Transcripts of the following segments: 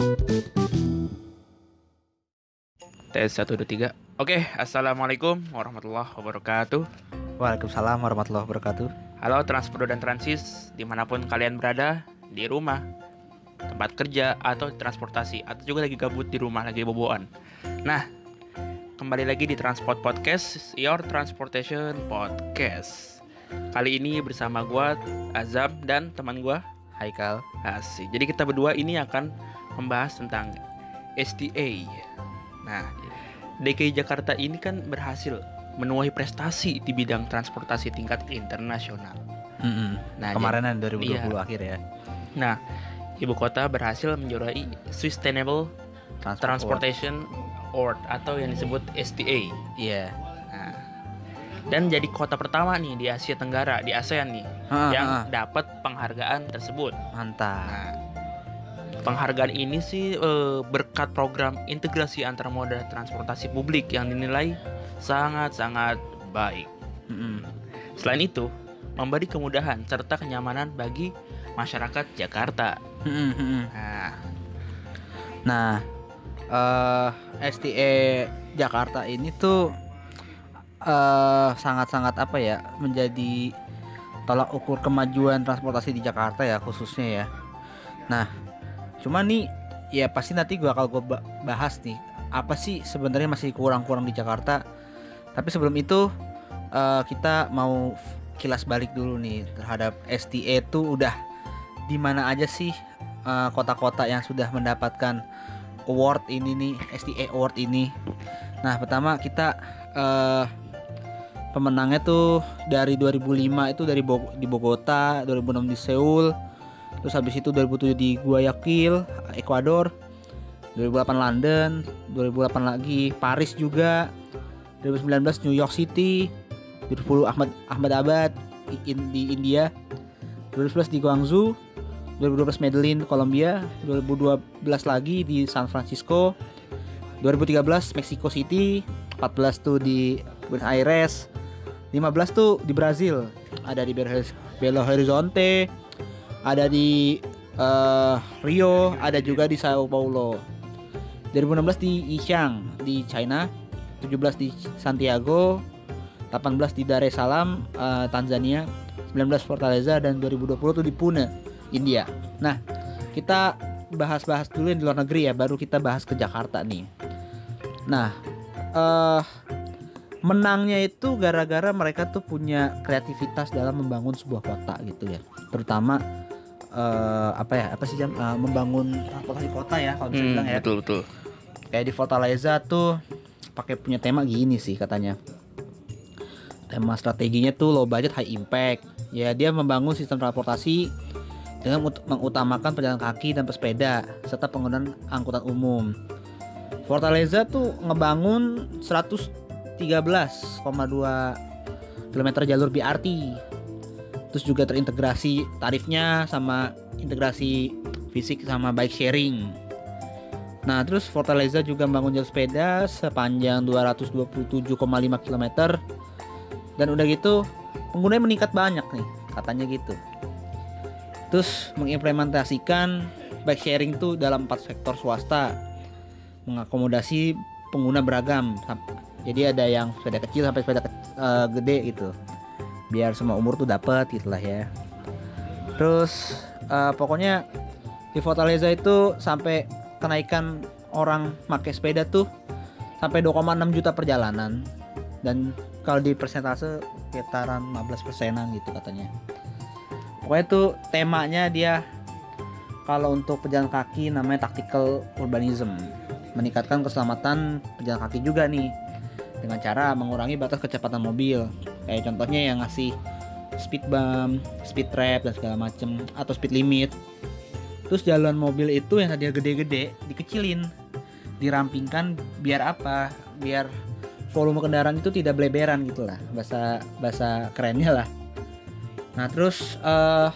Tes 1, 2, 3 Oke, Assalamualaikum warahmatullahi wabarakatuh Waalaikumsalam warahmatullahi wabarakatuh. Halo Transpro dan Transis Di mana pun kalian berada Di rumah Tempat kerja Atau transportasi Atau juga lagi gabut di rumah Lagi boboan Nah Kembali lagi di Transport Podcast Your Transportation Podcast Kali ini bersama gua Azam dan teman gua Haikal. Asik. Jadi kita berdua ini akan membahas tentang STA. Nah, DKI Jakarta ini kan berhasil menuai prestasi di bidang transportasi tingkat internasional. Nah, Kemarinan iya. 2020 akhir ya. Nah, ibu kota berhasil menjuarai Sustainable Transport Transportation Award atau yang disebut STA. Award. Iya. Nah, dan jadi kota pertama nih di Asia Tenggara, di ASEAN nih, Ha, yang dapat penghargaan tersebut. mantap. Nah, penghargaan ini sih eh, berkat program integrasi antar moda transportasi publik yang dinilai sangat-sangat baik. Selain itu, memberi kemudahan serta kenyamanan bagi masyarakat Jakarta. Nah, Nah, eh STA Jakarta ini tuh eh sangat-sangat apa ya menjadi tolak ukur kemajuan transportasi di Jakarta ya khususnya ya. Nah, cuma nih ya pasti nanti gua kalau gua ba- bahas nih apa sih sebenarnya masih kurang-kurang di Jakarta. Tapi sebelum itu eh, kita mau kilas balik dulu nih terhadap STA tuh udah di mana aja sih eh, kota-kota yang sudah mendapatkan award ini nih STA award ini. Nah pertama kita eh, pemenangnya tuh dari 2005 itu dari Bog- di Bogota, 2006 di Seoul, terus habis itu 2007 di Guayaquil, Ekuador, 2008 London, 2008 lagi Paris juga, 2019 New York City, 2010 Ahmad Ahmedabad i- in- di India, 2011 di Guangzhou, 2012 Medellin Kolombia 2012 lagi di San Francisco. 2013 Mexico City. 14 tuh di Buenos Aires. 15 tuh di Brazil. Ada di Belo Horizonte ada di eh, Rio ada juga di Sao Paulo 2016 di Yixiang di China 17 di Santiago 18 di Dar es Salaam eh, Tanzania 19 Fortaleza dan 2020 tuh di Pune India. Nah, kita bahas-bahas dulu yang di luar negeri ya, baru kita bahas ke Jakarta nih. Nah, eh menangnya itu gara-gara mereka tuh punya kreativitas dalam membangun sebuah kota gitu ya. Terutama eh apa ya? Apa sih jam eh, membangun transportasi kota ya kalau bisa hmm, bilang ya. betul betul. Kayak di Fortaleza tuh pakai punya tema gini sih katanya. Tema strateginya tuh low budget high impact. Ya dia membangun sistem transportasi dengan ut- mengutamakan pejalan kaki dan pesepeda serta penggunaan angkutan umum. Fortaleza tuh ngebangun 113,2 km jalur BRT. Terus juga terintegrasi tarifnya sama integrasi fisik sama bike sharing. Nah, terus Fortaleza juga membangun jalur sepeda sepanjang 227,5 km. Dan udah gitu, penggunanya meningkat banyak nih, katanya gitu. Terus mengimplementasikan bike sharing tuh dalam empat sektor swasta. Mengakomodasi pengguna beragam. Jadi ada yang sepeda kecil sampai sepeda ke- eh, gede gitu. Biar semua umur tuh dapat gitulah ya. Terus eh, pokoknya di Fortaleza itu sampai kenaikan orang pakai sepeda tuh sampai 2,6 juta perjalanan. Dan kalau di persentase sekitaran 15 persenan gitu katanya. Pokoknya tuh temanya dia kalau untuk pejalan kaki namanya tactical urbanism. Meningkatkan keselamatan pejalan kaki juga nih. Dengan cara mengurangi batas kecepatan mobil kayak contohnya yang ngasih speed bump, speed trap dan segala macem atau speed limit. Terus jalan mobil itu yang tadinya gede-gede dikecilin dirampingkan biar apa? Biar volume kendaraan itu tidak beleberan gitu lah bahasa bahasa kerennya lah. Nah terus eh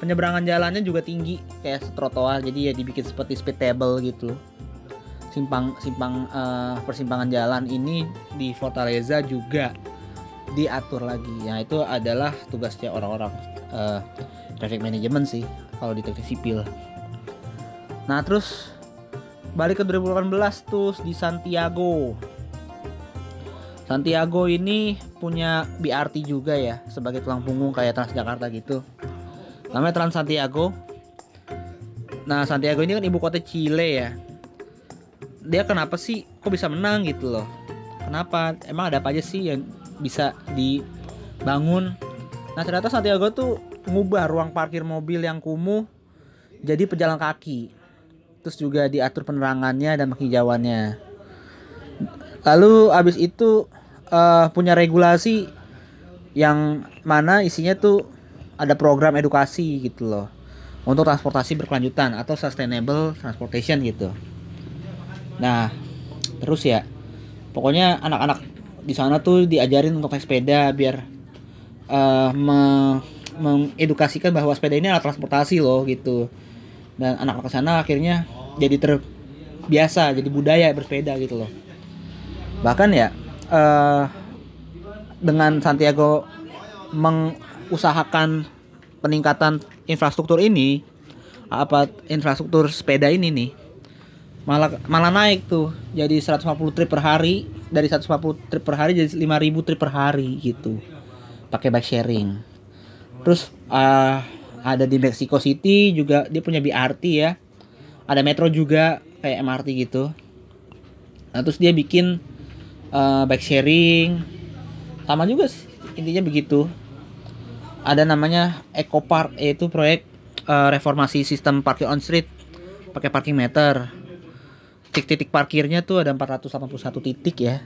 penyeberangan jalannya juga tinggi kayak trotoar jadi ya dibikin seperti speed table gitu. Simpang simpang eh, persimpangan jalan ini di Fortaleza juga diatur lagi ya itu adalah tugasnya orang-orang eh, traffic management sih kalau di teknik sipil Nah terus balik ke 2018 tuh di Santiago. Santiago ini punya BRT juga ya sebagai tulang punggung kayak Transjakarta gitu. Namanya Trans Santiago. Nah Santiago ini kan ibu kota Chile ya. Dia kenapa sih kok bisa menang gitu loh? Kenapa? Emang ada apa aja sih yang bisa dibangun? Nah ternyata Santiago tuh ngubah ruang parkir mobil yang kumuh jadi pejalan kaki. Terus juga diatur penerangannya dan penghijauannya. Lalu abis itu eh, punya regulasi yang mana isinya tuh ada program edukasi gitu loh untuk transportasi berkelanjutan atau sustainable transportation gitu. Nah, terus ya pokoknya anak-anak di sana tuh diajarin untuk naik sepeda biar eh, me- mengedukasikan bahwa sepeda ini alat transportasi loh gitu. Dan anak-anak sana akhirnya jadi terbiasa jadi budaya bersepeda gitu loh. Bahkan ya eh, dengan Santiago mengusahakan peningkatan infrastruktur ini apa infrastruktur sepeda ini nih malah malah naik tuh. Jadi 150 trip per hari dari 150 trip per hari jadi 5000 trip per hari gitu. Pakai bike sharing. Terus ah, ada di Mexico City juga dia punya BRT ya. Ada metro juga kayak MRT gitu. Nah terus dia bikin eh, bike sharing. Sama juga sih, intinya begitu. Ada namanya Eco Park yaitu proyek eh, reformasi sistem parkir on street pakai parking meter titik-titik parkirnya tuh ada 481 titik ya.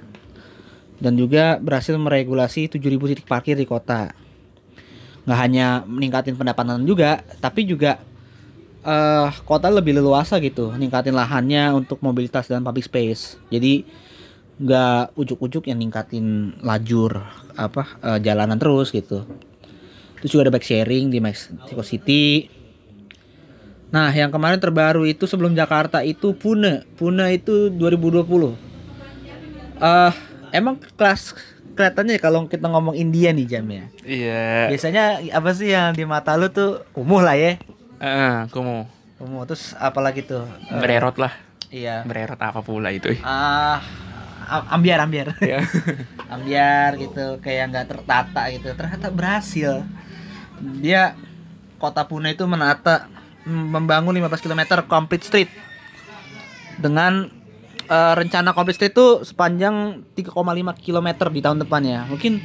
Dan juga berhasil meregulasi 7000 titik parkir di kota. Nggak hanya meningkatin pendapatan juga tapi juga eh kota lebih leluasa gitu ningkatin lahannya untuk mobilitas dan public space. Jadi nggak ujuk-ujuk yang ningkatin lajur apa eh, jalanan terus gitu. Terus juga ada bike sharing di Mexico City nah yang kemarin terbaru itu sebelum Jakarta itu Pune. Pune itu 2020 eh emang kelas kelihatannya kalau kita ngomong India nih jam ya? Iya. biasanya apa sih yang di mata lu tuh? Kumuh lah ya? Eh, aku mau kumuh. Terus apalagi tuh? Eh, bererot lah. iya. Bererot apa pula itu? ah am- ambiar ambiar. Ya. ambiar gitu kayak nggak tertata gitu. Ternyata berhasil. Dia kota Pune itu menata membangun 15 km complete street. Dengan eh, rencana complete street itu sepanjang 3,5 km di tahun depan ya. Mungkin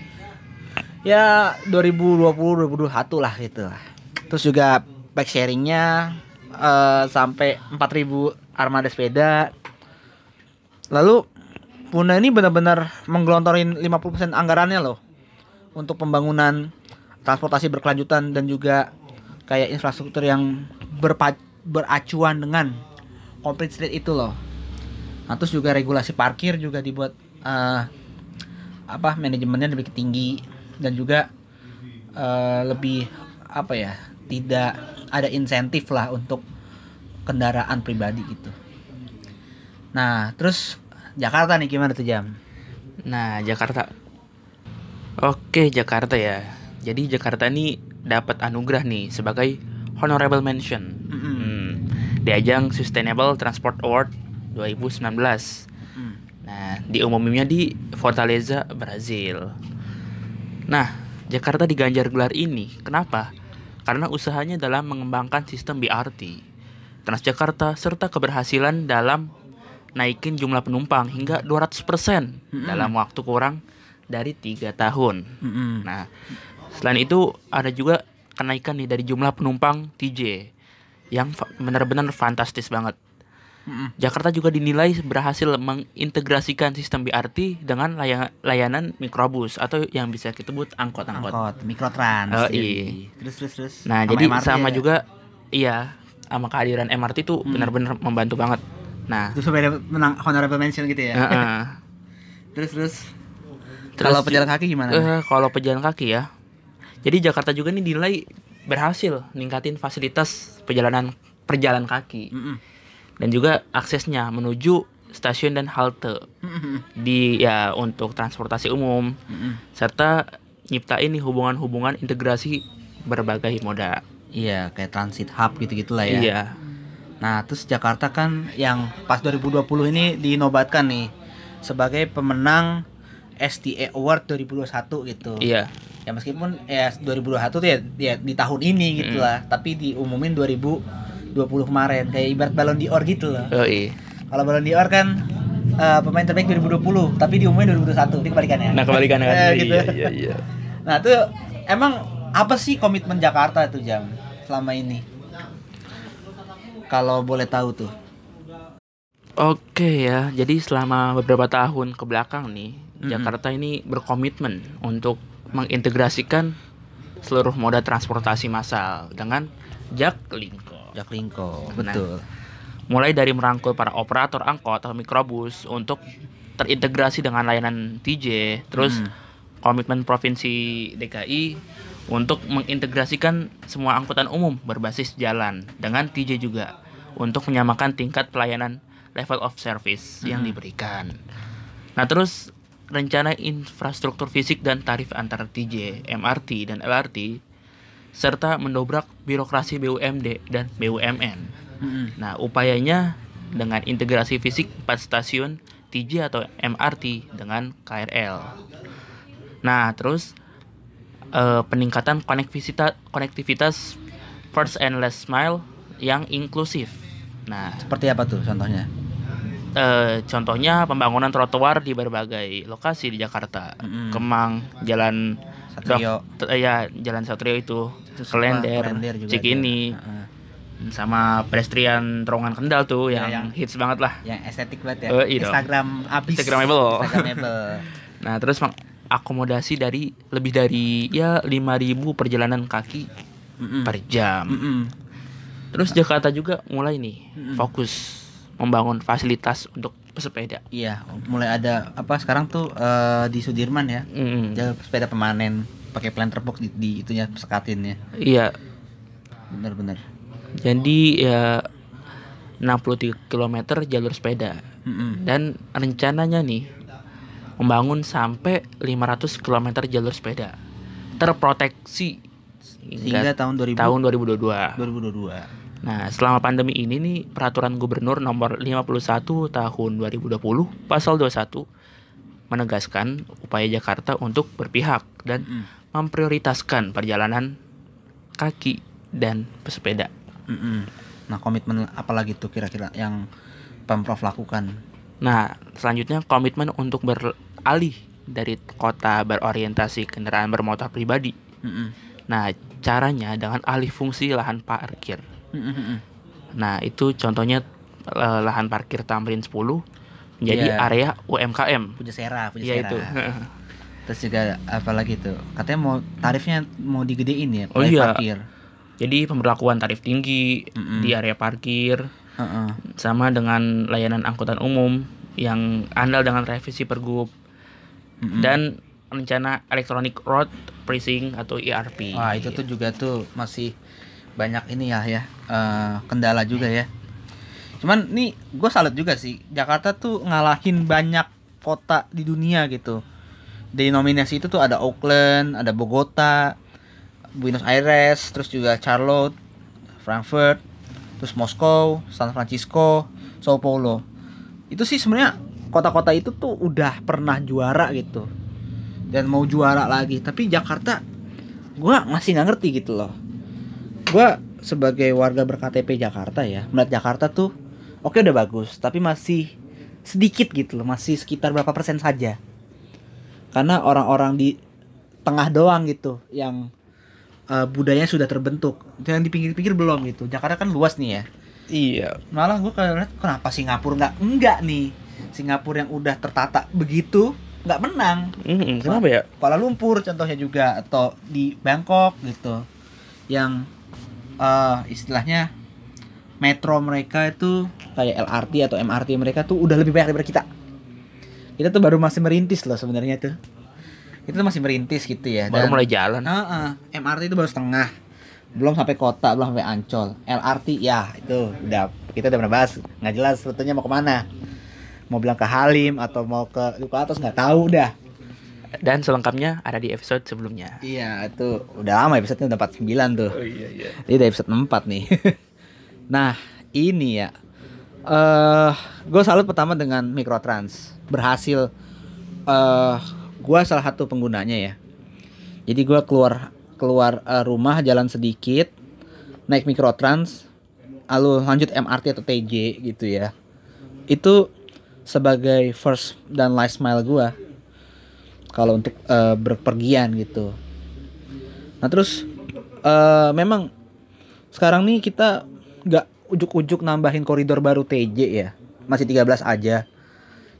ya 2020 2021 lah gitu lah. Terus juga bike sharingnya eh, sampai 4000 armada sepeda. Lalu Pune ini benar-benar menggelontorin 50% anggarannya loh. Untuk pembangunan transportasi berkelanjutan dan juga kayak infrastruktur yang berpa- beracuan dengan complete street itu loh. Nah, terus juga regulasi parkir juga dibuat eh, apa manajemennya lebih tinggi dan juga eh, lebih apa ya tidak ada insentif lah untuk kendaraan pribadi gitu. Nah, terus Jakarta nih gimana tuh jam? Nah, Jakarta. Oke, Jakarta ya. Jadi Jakarta ini dapat anugerah nih sebagai honorable mention. Mm-mm. Hmm, di ajang Sustainable Transport Award 2019. Mm. Nah, diumumnya di Fortaleza, Brazil. Nah, Jakarta diganjar gelar ini. Kenapa? Karena usahanya dalam mengembangkan sistem BRT, Transjakarta serta keberhasilan dalam naikin jumlah penumpang hingga 200% dalam waktu kurang dari tiga tahun. Mm-mm. Nah, selain itu ada juga kenaikan nih dari jumlah penumpang TJ yang fa- benar-benar fantastis banget. Mm-mm. Jakarta juga dinilai berhasil mengintegrasikan sistem BRT dengan laya- layanan mikrobus atau yang bisa kita sebut angkot-angkot. Angkot, mikrotrans. Oh, jadi. iya. Terus terus terus. Nah, Sama jadi MRT sama ya? juga iya sama kehadiran MRT tuh Hmm. benar-benar membantu banget. Nah, Terus supaya dapat menang honorable mention gitu ya. heeh. terus terus. Terus Kalau pejalan kaki gimana? Eh, kalau pejalan kaki ya. Jadi Jakarta juga nih dinilai berhasil ningkatin fasilitas perjalanan perjalan kaki Mm-mm. dan juga aksesnya menuju stasiun dan halte Mm-mm. di ya untuk transportasi umum Mm-mm. serta nyiptain nih hubungan-hubungan integrasi berbagai moda. Iya, kayak transit hub gitu-gitulah ya. Iya. Nah, terus Jakarta kan yang pas 2020 ini dinobatkan nih sebagai pemenang STA Award 2021 gitu. Iya. Ya meskipun ya 2021 tuh ya, ya di tahun ini gitu Mm. lah, tapi diumumin 2020 kemarin kayak ibarat Ballon d'Or gitu loh. Oh iya. Kalau Ballon d'Or kan eh, pemain terbaik 2020, tapi diumumin 2021. Ini kebalikannya. Nah kebalikan kan. Eh, gitu. Iya iya iya. Nah, tuh emang apa sih komitmen Jakarta itu jam selama ini? Kalau boleh tahu tuh. Oke ya, jadi selama beberapa tahun ke belakang nih, Mm-mm. Jakarta ini berkomitmen untuk mengintegrasikan seluruh moda transportasi massal dengan Jaklingko. Jaklingko, Nah. betul. Mulai dari merangkul para operator angkot atau mikrobus untuk terintegrasi dengan layanan TJ, terus Hmm. komitmen provinsi DKI untuk mengintegrasikan semua angkutan umum berbasis jalan dengan TJ juga untuk menyamakan tingkat pelayanan level of service yang Hmm. diberikan. Nah, terus rencana infrastruktur fisik dan tarif antara TJ, MRT dan LRT serta mendobrak birokrasi BUMD dan BUMN. Nah, upayanya dengan integrasi fisik 4 stasiun TJ atau MRT dengan KRL. Nah, terus eh, peningkatan konektivitas konektivitas first and last mile yang inklusif. Nah, Seperti apa tuh contohnya? Eh, contohnya pembangunan trotoar di berbagai lokasi di Jakarta. Kemang, Jalan Satrio. Dok- ya, Jalan Satrio itu, Klender, Cikini, ada. Heeh. sama pedestrian terowongan Kendal tuh Ya, yang, yang- hits banget lah. Yang estetik banget ya. Iya dong. Instagram abis. Instagramable. Instagramable. Nah, terus mengakomodasi dari lebih dari ya 5000 perjalanan kaki Mm-mm. per jam. Mm-mm. Terus Jakarta juga mulai nih Mm-mm. fokus membangun fasilitas untuk pesepeda. Iya, mulai ada apa sekarang tuh eh, di Sudirman ya. Mm, Jalur sepeda pemanen pakai planter box di, di itunya sekatinnya. Iya, Bener-bener. jadi ya 63 km jalur sepeda Mm-mm. dan rencananya nih membangun sampai 500 km jalur sepeda terproteksi hingga tahun 2000 tahun 2022. 2022. Nah, selama pandemi ini nih peraturan gubernur nomor 51 tahun 2020 pasal 21 menegaskan upaya Jakarta untuk berpihak dan Mm. memprioritaskan perjalanan kaki dan pesepeda. Mm-mm. Nah, komitmen apa lagi tuh kira-kira yang Pemprov lakukan? Nah, selanjutnya komitmen untuk beralih dari kota berorientasi kendaraan bermotor pribadi. Mm-mm. Nah, caranya dengan alih fungsi lahan parkir. Nah, itu contohnya eh, lahan parkir Tamrin 10 menjadi Iya. area UMKM. Puja Sera, Puja Iya Sera. itu. Terus juga apa lagi tuh? Katanya mau tarifnya mau digedein ya, Oh iya. parkir. Jadi pemberlakuan tarif tinggi Mm-mm. di area parkir Heeh. sama dengan layanan angkutan umum yang andal dengan revisi pergub Mm-mm. dan rencana electronic road pricing atau ERP. Wah, itu tuh juga tuh masih banyak ini ya ya eh, kendala juga ya. Cuman nih gue salut juga sih Jakarta tuh ngalahin banyak kota di dunia gitu. Di nominasi itu tuh ada Auckland, ada Bogota, Buenos Aires, terus juga Charlotte, Frankfurt, terus Moskow, San Francisco, Sao Paulo. Itu sih sebenarnya kota-kota itu tuh udah pernah juara gitu. Dan mau juara lagi, tapi Jakarta gua masih nggak ngerti gitu loh. Gua sebagai warga berKTP Jakarta ya, melihat Jakarta tuh oke udah bagus, tapi masih sedikit gitu loh, masih sekitar berapa persen saja. Karena orang-orang di tengah doang gitu yang eh, budayanya sudah terbentuk. Yang di pinggir-pinggir belum gitu. Jakarta kan luas nih ya. Iya. Malah gue kalau lihat kenapa Singapura nggak enggak nih. Singapura yang udah tertata begitu nggak menang. Mm, kenapa ya? Kuala Lumpur contohnya juga atau di Bangkok gitu yang eh, istilahnya metro mereka itu kayak LRT atau MRT mereka tuh udah lebih banyak daripada kita. Kita tuh baru masih merintis loh sebenarnya tuh. Kita tuh masih merintis gitu ya Baru dan- mulai jalan. Heeh, MRT itu baru setengah. Belum sampai kota belum sampai Ancol. LRT ya itu udah kita udah pernah bahas. Nggak jelas rutenya mau ke mana. Mau bilang ke Halim atau mau ke Duku Atas nggak tahu dah Dan selengkapnya ada di episode sebelumnya. Iya itu udah lama episode udah 49 tuh iya iya. Ini udah episode 4 nih Nah ini ya. Eh, gue salut pertama dengan Microtrans berhasil. Eh, gue salah satu penggunanya ya. Jadi gue keluar keluar eh, rumah jalan sedikit, naik Microtrans, lalu lanjut MRT atau TJ gitu ya. Itu sebagai first dan last mile gue kalau untuk eh, berpergian gitu. Nah terus eh memang sekarang nih kita nggak ujuk-ujuk nambahin koridor baru TJ ya, masih 13 aja.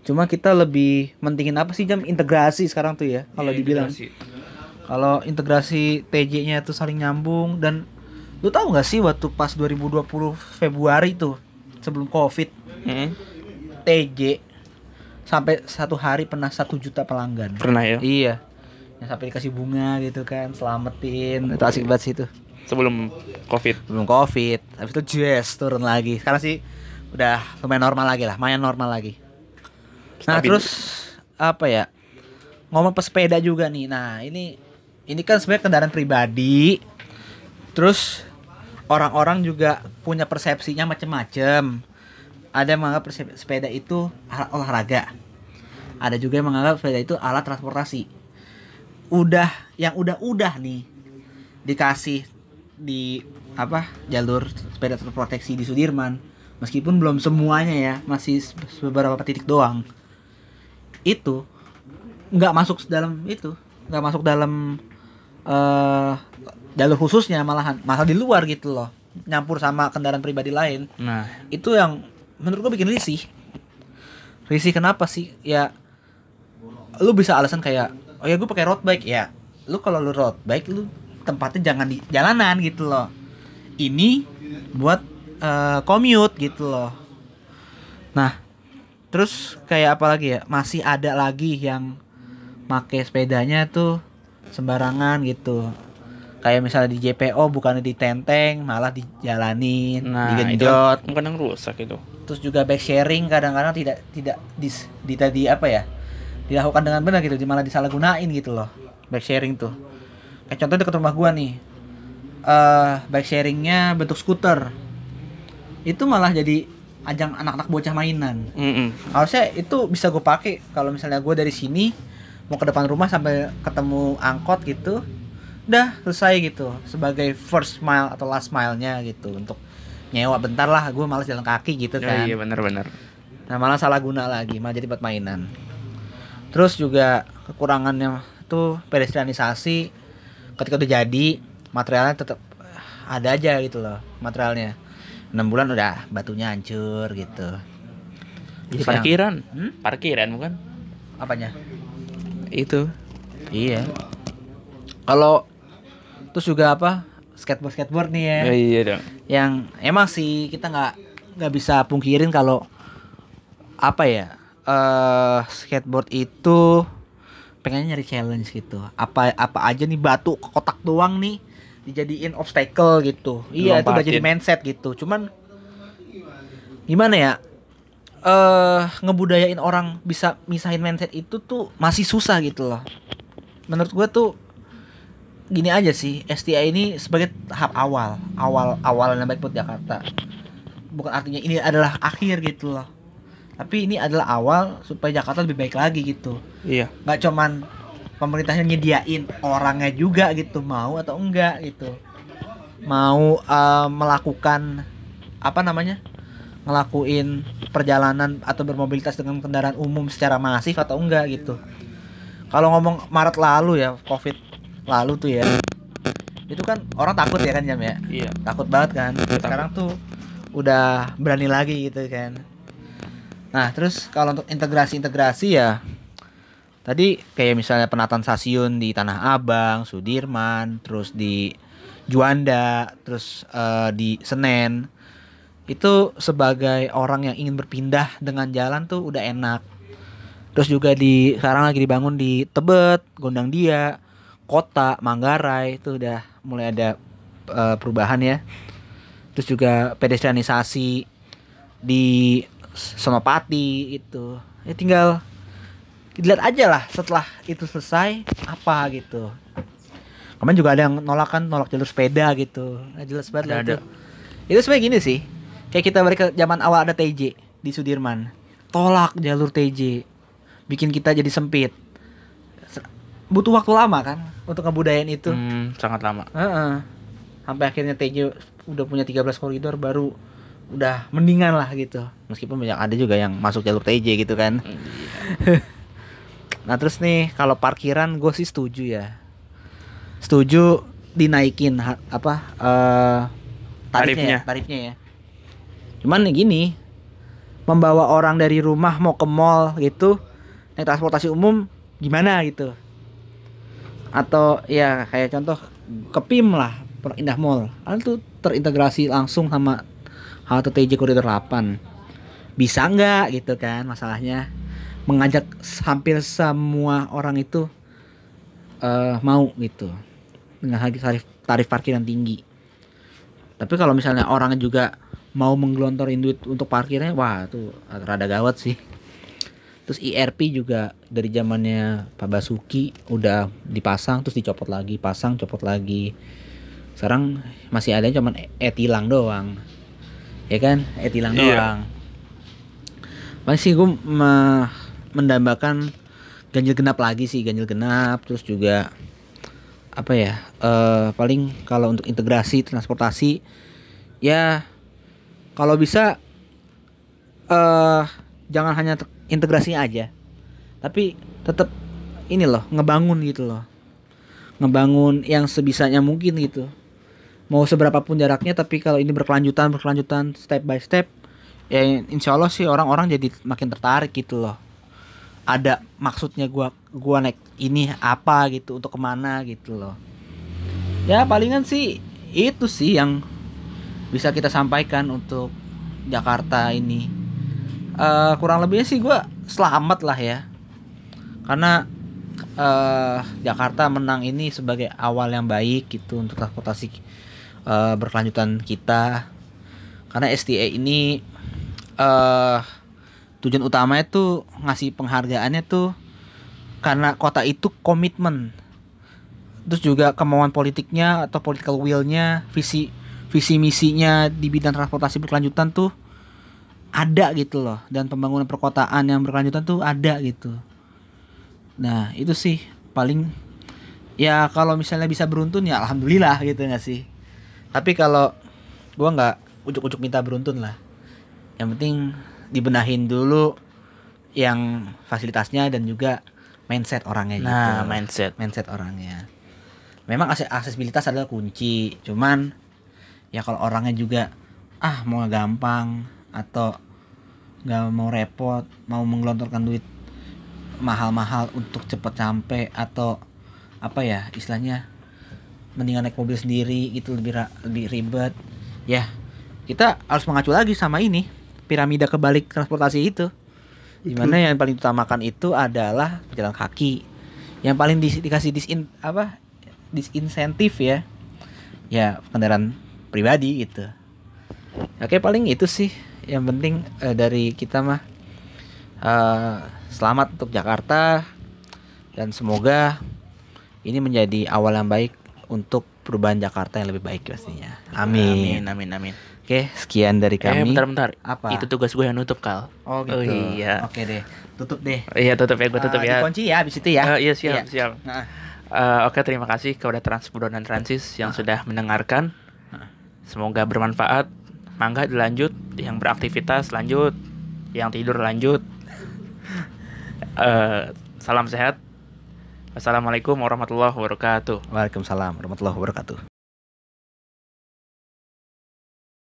Cuma kita lebih mentingin apa sih jam integrasi sekarang tuh ya kalau Iya, dibilang. Kalau integrasi TJ-nya tuh saling nyambung dan lu tahu nggak sih waktu pas 2020 Februari tuh sebelum Covid Mm-mm. TJ sampai satu hari pernah satu juta pelanggan. Pernah ya? Iya. Yang sampai dikasih bunga gitu kan, selamatin. Itu asik banget sih itu. Sebelum Covid. Belum Covid. Habis itu jazz turun lagi. Sekarang sih udah lumayan normal lagi lah, lumayan normal lagi. Nah, Stabil. terus apa ya? Ngomong pesepeda juga nih. Nah, ini ini kan sebenarnya kendaraan pribadi. Terus orang-orang juga punya persepsinya macem-macem. Ada yang menganggap sepeda itu alat olahraga. Ada juga yang menganggap sepeda itu alat transportasi. Udah yang udah-udah nih dikasih di apa jalur sepeda terproteksi di Sudirman meskipun belum semuanya ya masih beberapa titik doang itu nggak masuk dalam itu nggak masuk dalam eh jalur khususnya malahan malah di luar gitu loh nyampur sama kendaraan pribadi lain Nah, itu yang menurut gue bikin risih. Risih kenapa sih? Ya lu bisa alasan kayak oh ya gue pakai road bike. Ya lu kalau lu road bike lu tempatnya jangan di jalanan gitu loh. Ini buat eh, commute gitu loh. Nah terus kayak apa lagi ya? Masih ada lagi yang make sepedanya tuh sembarangan gitu. Kayak misalnya di JPO bukannya ditenteng malah dijalanin nah digenjot. kan kadang rusak itu. Terus juga back sharing kadang-kadang tidak tidak dis, di tadi apa ya dilakukan dengan benar gitu malah disalahgunain gitu loh back sharing tuh. Kayak contoh dekat rumah gua nih eh bike sharingnya bentuk skuter. Itu malah jadi ajang anak-anak bocah mainan. Mm-mm. harusnya itu bisa gue pakai kalau misalnya gue dari sini mau ke depan rumah sampai ketemu angkot gitu udah selesai gitu sebagai first mile atau last mile-nya gitu untuk nyewa bentar lah gue malas jalan kaki gitu Oh, kan iya benar-benar. nah malah salah guna lagi malah jadi buat mainan terus juga kekurangannya tuh pedestrianisasi ketika udah jadi materialnya tetap ada aja gitu loh materialnya enam bulan udah batunya hancur gitu Di Jadi parkiran. Hmm? Parkiran bukan? apanya Itu. Iya. Kalau terus juga apa skateboard skateboard nih ya, Oh, iya dong. yang emang sih kita nggak nggak bisa pungkirin kalau apa ya eh skateboard itu pengennya nyari challenge gitu. Apa apa aja nih batu kotak doang nih dijadiin obstacle gitu. Iya itu udah jadi mindset gitu. Cuman gimana ya? eh ngebudayain orang bisa misahin mindset itu tuh masih susah gitu loh. Menurut gue tuh gini aja sih, STI ini sebagai tahap awal, awal awalnya baik buat Jakarta. Bukan artinya ini adalah akhir gitu loh. Tapi ini adalah awal supaya Jakarta lebih baik lagi gitu. Iya. Nggak cuman pemerintahnya nyediain orangnya juga gitu mau atau enggak gitu. Mau eh, melakukan apa namanya? ngelakuin perjalanan atau bermobilitas dengan kendaraan umum secara masif atau enggak gitu. Kalau ngomong Maret lalu ya, Covid lalu tuh ya. Itu kan orang takut ya kan jam ya. Iya. Takut banget kan. Sekarang tuh udah berani lagi gitu kan. Nah, terus kalau untuk integrasi-integrasi ya tadi kayak misalnya penataan stasiun di Tanah Abang, Sudirman, terus di Juanda, terus eh, di Senen itu sebagai orang yang ingin berpindah dengan jalan tuh udah enak. Terus juga di sekarang lagi dibangun di Tebet, Gondang Dia, Kota, Manggarai itu udah mulai ada eh, perubahan ya. Terus juga pedestrianisasi di Senopati itu. Ya tinggal dilihat aja lah setelah itu selesai apa gitu. Kemarin juga ada yang nolak kan nolak jalur sepeda gitu. Nggak jelas banget Ada, lah ada. itu. Itu sebenarnya gini sih. Kayak kita balik ke zaman awal ada TJ di Sudirman. Tolak jalur TJ. Bikin kita jadi sempit. Se- Butuh waktu lama kan untuk ngebudayain itu. Hmm, sangat lama. Heeh. Sampai akhirnya TJ udah punya 13 koridor baru udah mendingan lah gitu. Meskipun banyak ada juga yang masuk jalur TJ gitu kan. Iya. Nah terus nih kalau parkiran gue sih setuju ya. Setuju dinaikin ha- apa eh tarifnya, Tarifnya. ya, tarifnya ya. Cuman nih gini, membawa orang dari rumah mau ke mall gitu naik transportasi umum gimana gitu. Atau ya kayak contoh ke PIM lah, Per Indah Mall. Kan tuh terintegrasi langsung sama halte TJ Koridor 8. Bisa nggak gitu kan masalahnya mengajak hampir semua orang itu eh mau gitu dengan harga tarif tarif parkir yang tinggi. Tapi kalau misalnya orangnya juga mau menggelontorin duit untuk parkirnya, wah itu rada gawat sih. Terus IRP juga dari zamannya Pak Basuki udah dipasang terus dicopot lagi, pasang copot lagi. Sekarang masih ada cuman e- e-tilang doang. Ya kan? E-tilang Iya. doang. Paling sih gue me- mendambakan ganjil genap lagi sih, ganjil genap terus juga apa ya? eh paling kalau untuk integrasi transportasi ya kalau bisa eh jangan hanya integrasinya aja. Tapi tetap ini loh, ngebangun gitu loh. Ngebangun yang sebisanya mungkin gitu. Mau seberapa pun jaraknya tapi kalau ini berkelanjutan berkelanjutan step by step ya insya Allah sih orang-orang jadi makin tertarik gitu loh ada maksudnya gua gua naik ini apa gitu untuk ke mana gitu loh ya palingan sih itu sih yang bisa kita sampaikan untuk Jakarta ini Eh kurang lebihnya sih gua selamat lah ya. Karena eh Jakarta menang ini sebagai awal yang baik gitu untuk transportasi eh, berkelanjutan kita. Karena STA ini eh tujuan utamanya tuh ngasih penghargaannya tuh karena kota itu komitmen. Terus juga kemauan politiknya atau political willnya visi visi misinya di bidang transportasi berkelanjutan tuh ada gitu loh. Dan pembangunan perkotaan yang berkelanjutan tuh ada gitu. Nah itu sih paling ya kalau misalnya bisa beruntun ya alhamdulillah gitu nggak sih. Tapi kalau gua nggak ujuk-ujuk minta beruntun lah. Yang penting dibenahin dulu yang fasilitasnya dan juga mindset orangnya gitu. Nah, mindset. mindset orangnya. Memang akses aksesibilitas adalah kunci. Cuman ya kalau orangnya juga ah mau gampang atau nggak mau repot mau menggelontorkan duit mahal-mahal untuk cepet sampai atau apa ya istilahnya mendingan naik mobil sendiri gitu lebih lebih ribet. Ya kita harus mengacu lagi sama ini piramida kebalik transportasi itu. Di mana yang paling utamakan itu adalah pejalan kaki. Yang paling di- dikasih disin apa disinsentif ya ya kendaraan pribadi gitu. Oke paling itu sih yang penting eh, dari kita mah eh, selamat untuk Jakarta dan semoga ini menjadi awal yang baik untuk perubahan Jakarta yang lebih baik pastinya amin, Amin, amin, amin. oke sekian dari Eh, kami bentar, bentar. Apa? Itu tugas gue yang nutup, Kal. oh gitu Oh, iya. oke deh tutup deh Iya, tutup ya, gue tutup Eh, ya. dikunci ya abis itu ya Eh, iya, siap, siap. Nah, Eh, oke, terima kasih kepada Transbudo dan Transis yang sudah mendengarkan. Semoga bermanfaat. Mangga dilanjut, yang beraktivitas lanjut, yang tidur lanjut. Eh, salam sehat. Wassalamualaikum warahmatullahi wabarakatuh. Waalaikumsalam warahmatullahi wabarakatuh